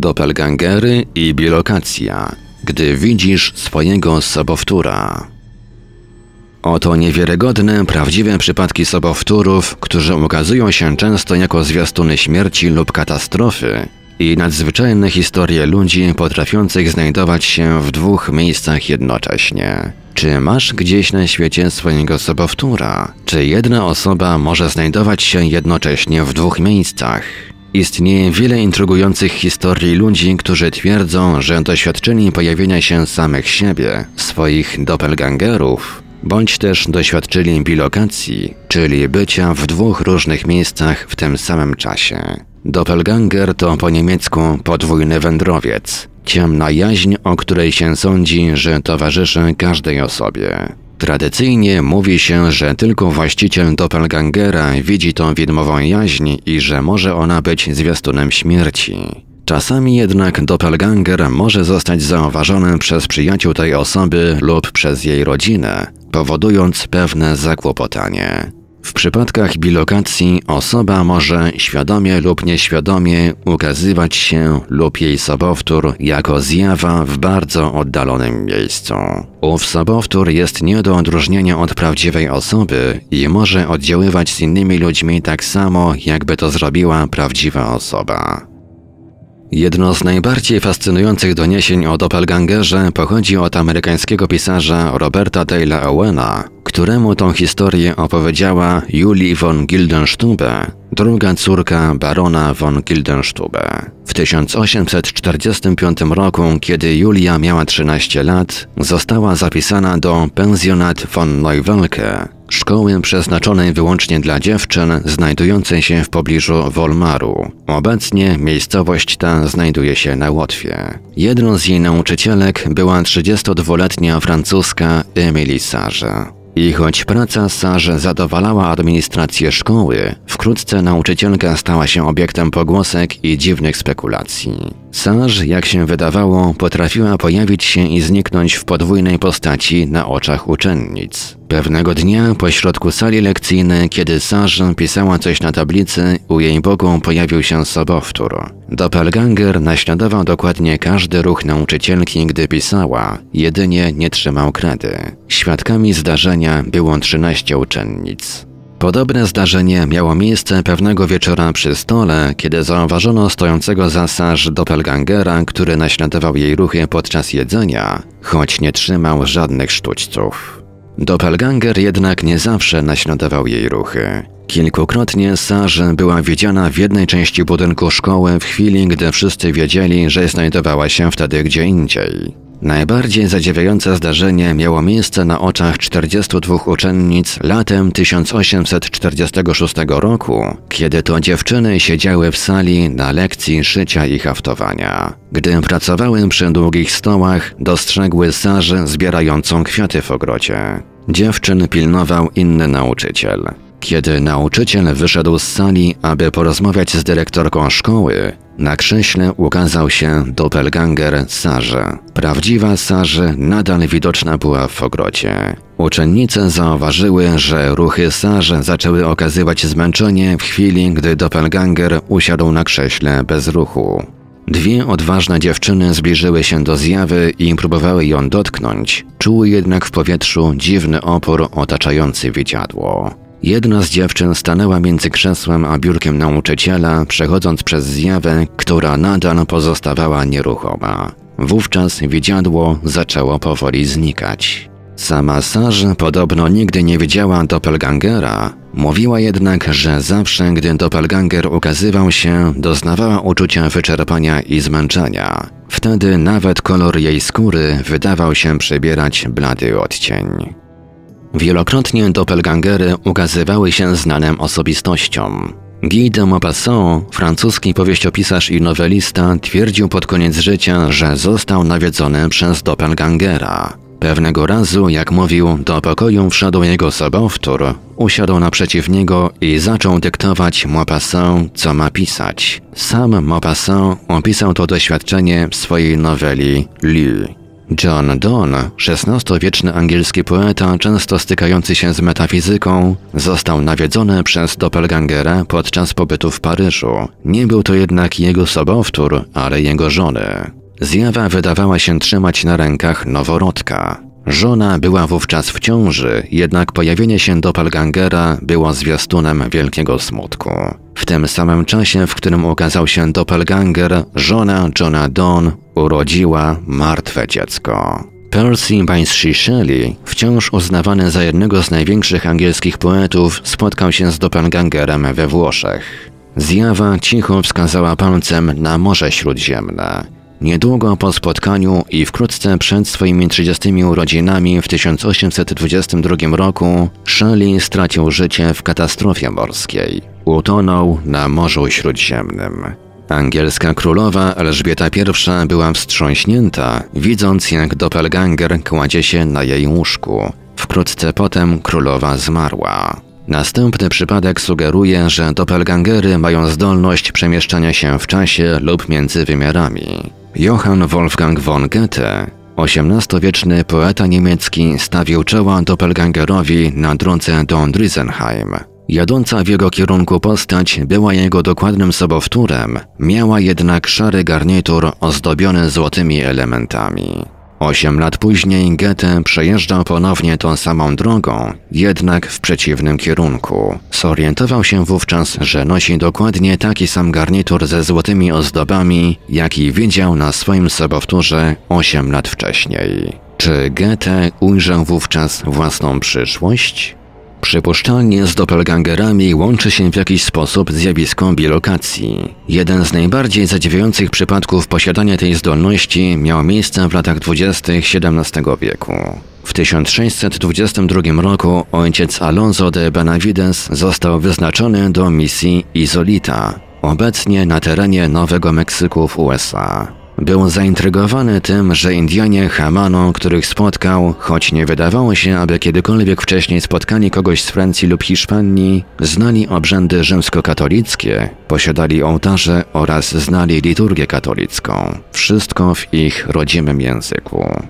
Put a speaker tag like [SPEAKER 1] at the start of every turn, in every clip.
[SPEAKER 1] doppelgangery i bilokacja, gdy widzisz swojego sobowtóra. Oto niewiarygodne, prawdziwe przypadki sobowtórów, którzy ukazują się często jako zwiastuny śmierci lub katastrofy i nadzwyczajne historie ludzi potrafiących znajdować się w dwóch miejscach jednocześnie. Czy masz gdzieś na świecie swojego sobowtóra? Czy jedna osoba może znajdować się jednocześnie w dwóch miejscach? Istnieje wiele intrygujących historii ludzi, którzy twierdzą, że doświadczyli pojawienia się samych siebie, swoich doppelgangerów, bądź też doświadczyli bilokacji, czyli bycia w dwóch różnych miejscach w tym samym czasie. Doppelganger to po niemiecku podwójny wędrowiec, ciemna jaźń, o której się sądzi, że towarzyszy każdej osobie. Tradycyjnie mówi się, że tylko właściciel doppelgangera widzi tą widmową jaźń i że może ona być zwiastunem śmierci. Czasami jednak doppelganger może zostać zauważony przez przyjaciół tej osoby lub przez jej rodzinę, powodując pewne zakłopotanie. W przypadkach bilokacji osoba może świadomie lub nieświadomie ukazywać się lub jej sobowtór jako zjawa w bardzo oddalonym miejscu. Ów sobowtór jest nie do odróżnienia od prawdziwej osoby i może oddziaływać z innymi ludźmi tak samo, jakby to zrobiła prawdziwa osoba. Jedno z najbardziej fascynujących doniesień o doppelgangerze pochodzi od amerykańskiego pisarza Roberta Dale'a Owena, któremu tą historię opowiedziała Julie von Gildenstube, druga córka barona von Gildenstube. W 1845 roku, kiedy Julia miała 13 lat, została zapisana do Pensjonat von Neuwelke, szkoły przeznaczonej wyłącznie dla dziewczyn, znajdującej się w pobliżu Wolmaru. Obecnie miejscowość ta znajduje się na Łotwie. Jedną z jej nauczycielek była 32-letnia francuska Emily Sarze. I choć praca Sarze zadowalała administrację szkoły, wkrótce nauczycielka stała się obiektem pogłosek i dziwnych spekulacji. Sarz, jak się wydawało, potrafiła pojawić się i zniknąć w podwójnej postaci na oczach uczennic. Pewnego dnia pośrodku sali lekcyjnej, kiedy Sarz pisała coś na tablicy, u jej boku pojawił się sobowtór. Doppelganger naśladował dokładnie każdy ruch nauczycielki, gdy pisała, jedynie nie trzymał kredy. Świadkami zdarzenia było 13 uczennic. Podobne zdarzenie miało miejsce pewnego wieczora przy stole, kiedy zauważono stojącego za Sarz doppelgangera, który naśladował jej ruchy podczas jedzenia, choć nie trzymał żadnych sztućców. Doppelganger jednak nie zawsze naśladował jej ruchy. Kilkukrotnie Sarz była widziana w jednej części budynku szkoły w chwili, gdy wszyscy wiedzieli, że znajdowała się wtedy gdzie indziej. Najbardziej zadziwiające zdarzenie miało miejsce na oczach 42 uczennic latem 1846 roku, kiedy to dziewczyny siedziały w sali na lekcji szycia i haftowania. Gdy pracowały przy długich stołach, dostrzegły Sarzę zbierającą kwiaty w ogrodzie. Dziewczyn pilnował inny nauczyciel. Kiedy nauczyciel wyszedł z sali, aby porozmawiać z dyrektorką szkoły, na krześle ukazał się doppelganger Sarze. Prawdziwa Sarze nadal widoczna była w ogrodzie. Uczennice zauważyły, że ruchy Sarze zaczęły okazywać zmęczenie w chwili, gdy doppelganger usiadł na krześle bez ruchu. Dwie odważne dziewczyny zbliżyły się do zjawy i próbowały ją dotknąć, czuły jednak w powietrzu dziwny opór otaczający widziadło. Jedna z dziewczyn stanęła między krzesłem a biurkiem nauczyciela, przechodząc przez zjawę, która nadal pozostawała nieruchoma. Wówczas widziadło zaczęło powoli znikać. Sama Sarz podobno nigdy nie widziała doppelgangera, mówiła jednak, że zawsze gdy doppelganger ukazywał się, doznawała uczucia wyczerpania i zmęczenia. Wtedy nawet kolor jej skóry wydawał się przybierać blady odcień. Wielokrotnie doppelgangery ukazywały się znanym osobistościom. Guy de Maupassant, francuski powieściopisarz i nowelista, twierdził pod koniec życia, że został nawiedzony przez doppelgangera. Pewnego razu, jak mówił, do pokoju wszedł jego sobowtór, usiadł naprzeciw niego i zaczął dyktować Maupassant, co ma pisać. Sam Maupassant opisał to doświadczenie w swojej noweli Lu. John Donne, XVI-wieczny angielski poeta, często stykający się z metafizyką, został nawiedzony przez doppelgangera podczas pobytu w Paryżu. Nie był to jednak jego sobowtór, ale jego żony. Zjawa wydawała się trzymać na rękach noworodka. Żona była wówczas w ciąży, jednak pojawienie się doppelgangera było zwiastunem wielkiego smutku. W tym samym czasie, w którym ukazał się doppelganger, żona Johna Donne urodziła martwe dziecko. Percy Bysshe Shelley, wciąż uznawany za jednego z największych angielskich poetów, spotkał się z doppelgangerem we Włoszech. Zjawa cicho wskazała palcem na Morze Śródziemne. Niedługo po spotkaniu i wkrótce przed swoimi 30 urodzinami w 1822 roku Shelley stracił życie w katastrofie morskiej. Utonął na Morzu Śródziemnym. Angielska królowa Elżbieta I była wstrząśnięta, widząc jak doppelganger kładzie się na jej łóżku. Wkrótce potem królowa zmarła. Następny przypadek sugeruje, że doppelgangery mają zdolność przemieszczania się w czasie lub między wymiarami. Johann Wolfgang von Goethe, XVIII-wieczny poeta niemiecki, stawił czoła doppelgangerowi na drodze do Drisenheim. Jadąca w jego kierunku postać była jego dokładnym sobowtórem, miała jednak szary garnitur ozdobiony złotymi elementami. Osiem lat później Goethe przejeżdżał ponownie tą samą drogą, jednak w przeciwnym kierunku. Zorientował się wówczas, że nosi dokładnie taki sam garnitur ze złotymi ozdobami, jaki widział na swoim sobowtórze osiem lat wcześniej. Czy Goethe ujrzał wówczas własną przyszłość? Przypuszczalnie z doppelgangerami łączy się w jakiś sposób zjawisko bilokacji. Jeden z najbardziej zadziwiających przypadków posiadania tej zdolności miał miejsce w latach 20. XVII wieku. W 1622 roku ojciec Alonso de Benavides został wyznaczony do misji Izolita, obecnie na terenie Nowego Meksyku w USA. Był zaintrygowany tym, że Indianie Hamano, których spotkał, choć nie wydawało się, aby kiedykolwiek wcześniej spotkali kogoś z Francji lub Hiszpanii, znali obrzędy rzymskokatolickie, posiadali ołtarze oraz znali liturgię katolicką. Wszystko w ich rodzimym języku.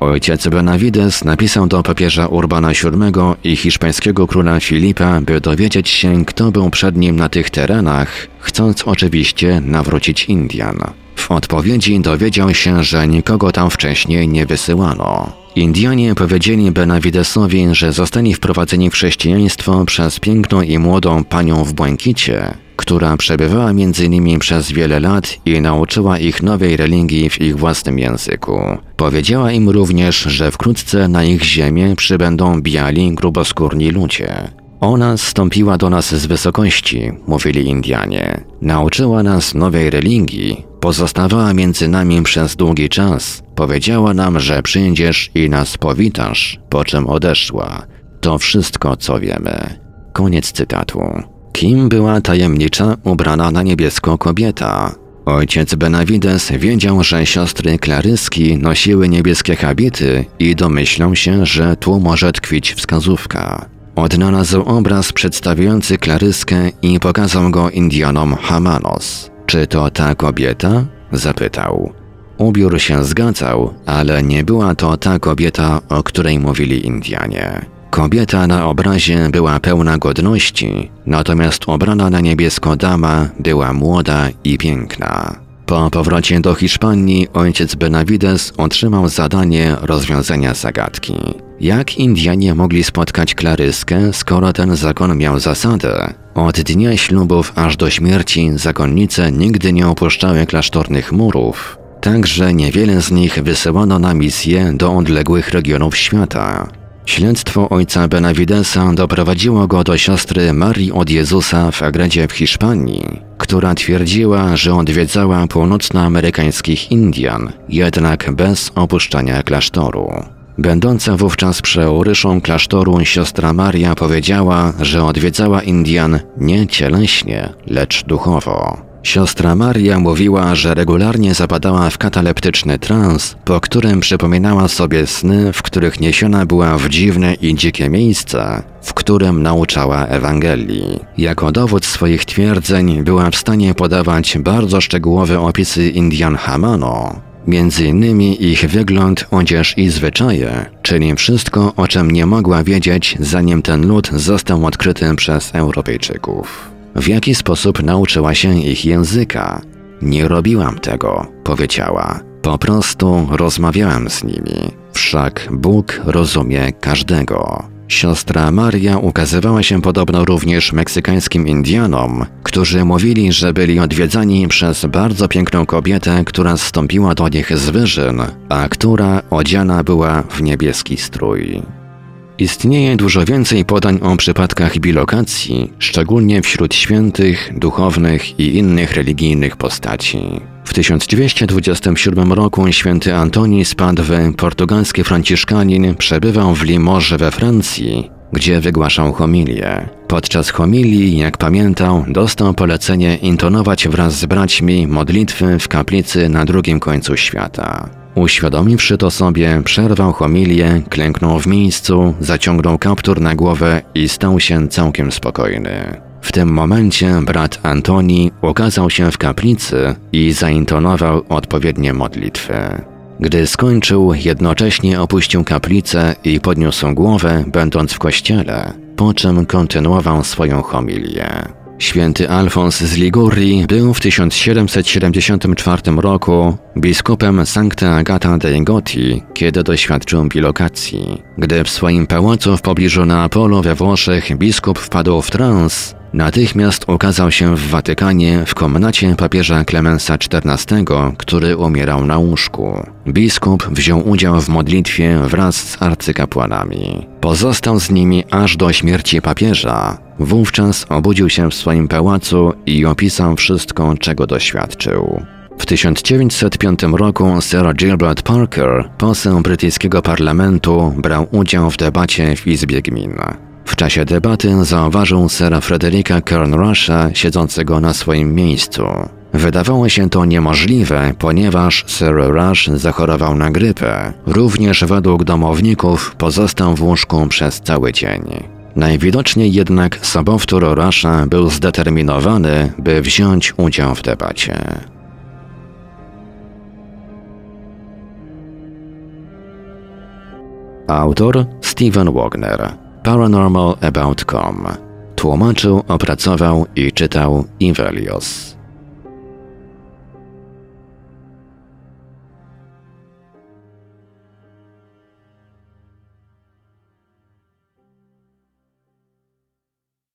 [SPEAKER 1] Ojciec Benavides napisał do papieża Urbana VII i hiszpańskiego króla Filipa, by dowiedzieć się, kto był przed nim na tych terenach, chcąc oczywiście nawrócić Indian. W odpowiedzi dowiedział się, że nikogo tam wcześniej nie wysyłano. Indianie powiedzieli Benavidesowi, że zostali wprowadzeni w chrześcijaństwo przez piękną i młodą panią w błękicie, która przebywała między nimi przez wiele lat i nauczyła ich nowej religii w ich własnym języku. Powiedziała im również, że wkrótce na ich ziemię przybędą biali, gruboskórni ludzie. Ona stąpiła do nas z wysokości, mówili Indianie. Nauczyła nas nowej religii, pozostawała między nami przez długi czas. Powiedziała nam, że przyjdziesz i nas powitasz, po czym odeszła. To wszystko, co wiemy. Koniec cytatu. Kim była tajemnicza, ubrana na niebiesko kobieta? Ojciec Benavides wiedział, że siostry Klaryski nosiły niebieskie habity i domyślał się, że tu może tkwić wskazówka. Odnalazł obraz przedstawiający Klaryskę i pokazał go Indianom Hamanos. Czy to ta kobieta? zapytał. Ubiór się zgadzał, ale nie była to ta kobieta, o której mówili Indianie. Kobieta na obrazie była pełna godności, natomiast ubrana na niebiesko dama była młoda i piękna. Po powrocie do Hiszpanii ojciec Benavides otrzymał zadanie rozwiązania zagadki. Jak Indianie mogli spotkać Klaryskę, skoro ten zakon miał zasadę? Od dnia ślubów aż do śmierci zakonnice nigdy nie opuszczały klasztornych murów. Także niewiele z nich wysyłano na misje do odległych regionów świata. Śledztwo ojca Benavidesa doprowadziło go do siostry Marii od Jezusa w Agredzie w Hiszpanii, która twierdziła, że odwiedzała północnoamerykańskich Indian, jednak bez opuszczania klasztoru. Będąca wówczas przeoryszą klasztoru siostra Maria powiedziała, że odwiedzała Indian nie cieleśnie, lecz duchowo. Siostra Maria mówiła, że regularnie zapadała w kataleptyczny trans, po którym przypominała sobie sny, w których niesiona była w dziwne i dzikie miejsce, w którym nauczała Ewangelii. Jako dowód swoich twierdzeń była w stanie podawać bardzo szczegółowe opisy Indian Hamano, Między innymi ich wygląd, odzież i zwyczaje, czyli wszystko, o czym nie mogła wiedzieć, zanim ten lud został odkryty przez Europejczyków. W jaki sposób nauczyła się ich języka? Nie robiłam tego, powiedziała. Po prostu rozmawiałem z nimi. Wszak Bóg rozumie każdego. Siostra Maria ukazywała się podobno również meksykańskim Indianom, którzy mówili, że byli odwiedzani przez bardzo piękną kobietę, która zstąpiła do nich z wyżyn, a która odziana była w niebieski strój. Istnieje dużo więcej podań o przypadkach bilokacji, szczególnie wśród świętych, duchownych i innych religijnych postaci. W 1227 roku święty Antoni z Padwy, portugalski franciszkanin, przebywał w Limoges we Francji, gdzie wygłaszał homilię. Podczas homilii, jak pamiętał, dostał polecenie intonować wraz z braćmi modlitwy w kaplicy na drugim końcu świata. Uświadomiwszy to sobie, przerwał homilię, klęknął w miejscu, zaciągnął kaptur na głowę i stał się całkiem spokojny. W tym momencie brat Antoni ukazał się w kaplicy i zaintonował odpowiednie modlitwy. Gdy skończył, jednocześnie opuścił kaplicę i podniósł głowę, będąc w kościele, po czym kontynuował swoją homilię. Święty Alfons z Ligurii był w 1774 roku biskupem Sancta Agata dei Goti, kiedy doświadczył bilokacji. Gdy w swoim pałacu w pobliżu Neapolu we Włoszech biskup wpadł w trans, Natychmiast ukazał się w Watykanie w komnacie papieża Klemensa XIV, który umierał na łóżku. Biskup wziął udział w modlitwie wraz z arcykapłanami. Pozostał z nimi aż do śmierci papieża. Wówczas obudził się w swoim pałacu i opisał wszystko, czego doświadczył. W 1905 roku Sir Gilbert Parker, poseł brytyjskiego parlamentu, brał udział w debacie w Izbie Gmin. Czasie debaty zauważył sera Frederika Kernrusha siedzącego na swoim miejscu. Wydawało się to niemożliwe, ponieważ Sir Rush zachorował na grypę. Również według domowników pozostał w łóżku przez cały dzień. Najwidoczniej jednak sobowtór Rusha był zdeterminowany, by wziąć udział w debacie. Autor Steven Wagner paranormalabout.com. Tłumaczył, opracował i czytał Ivelios.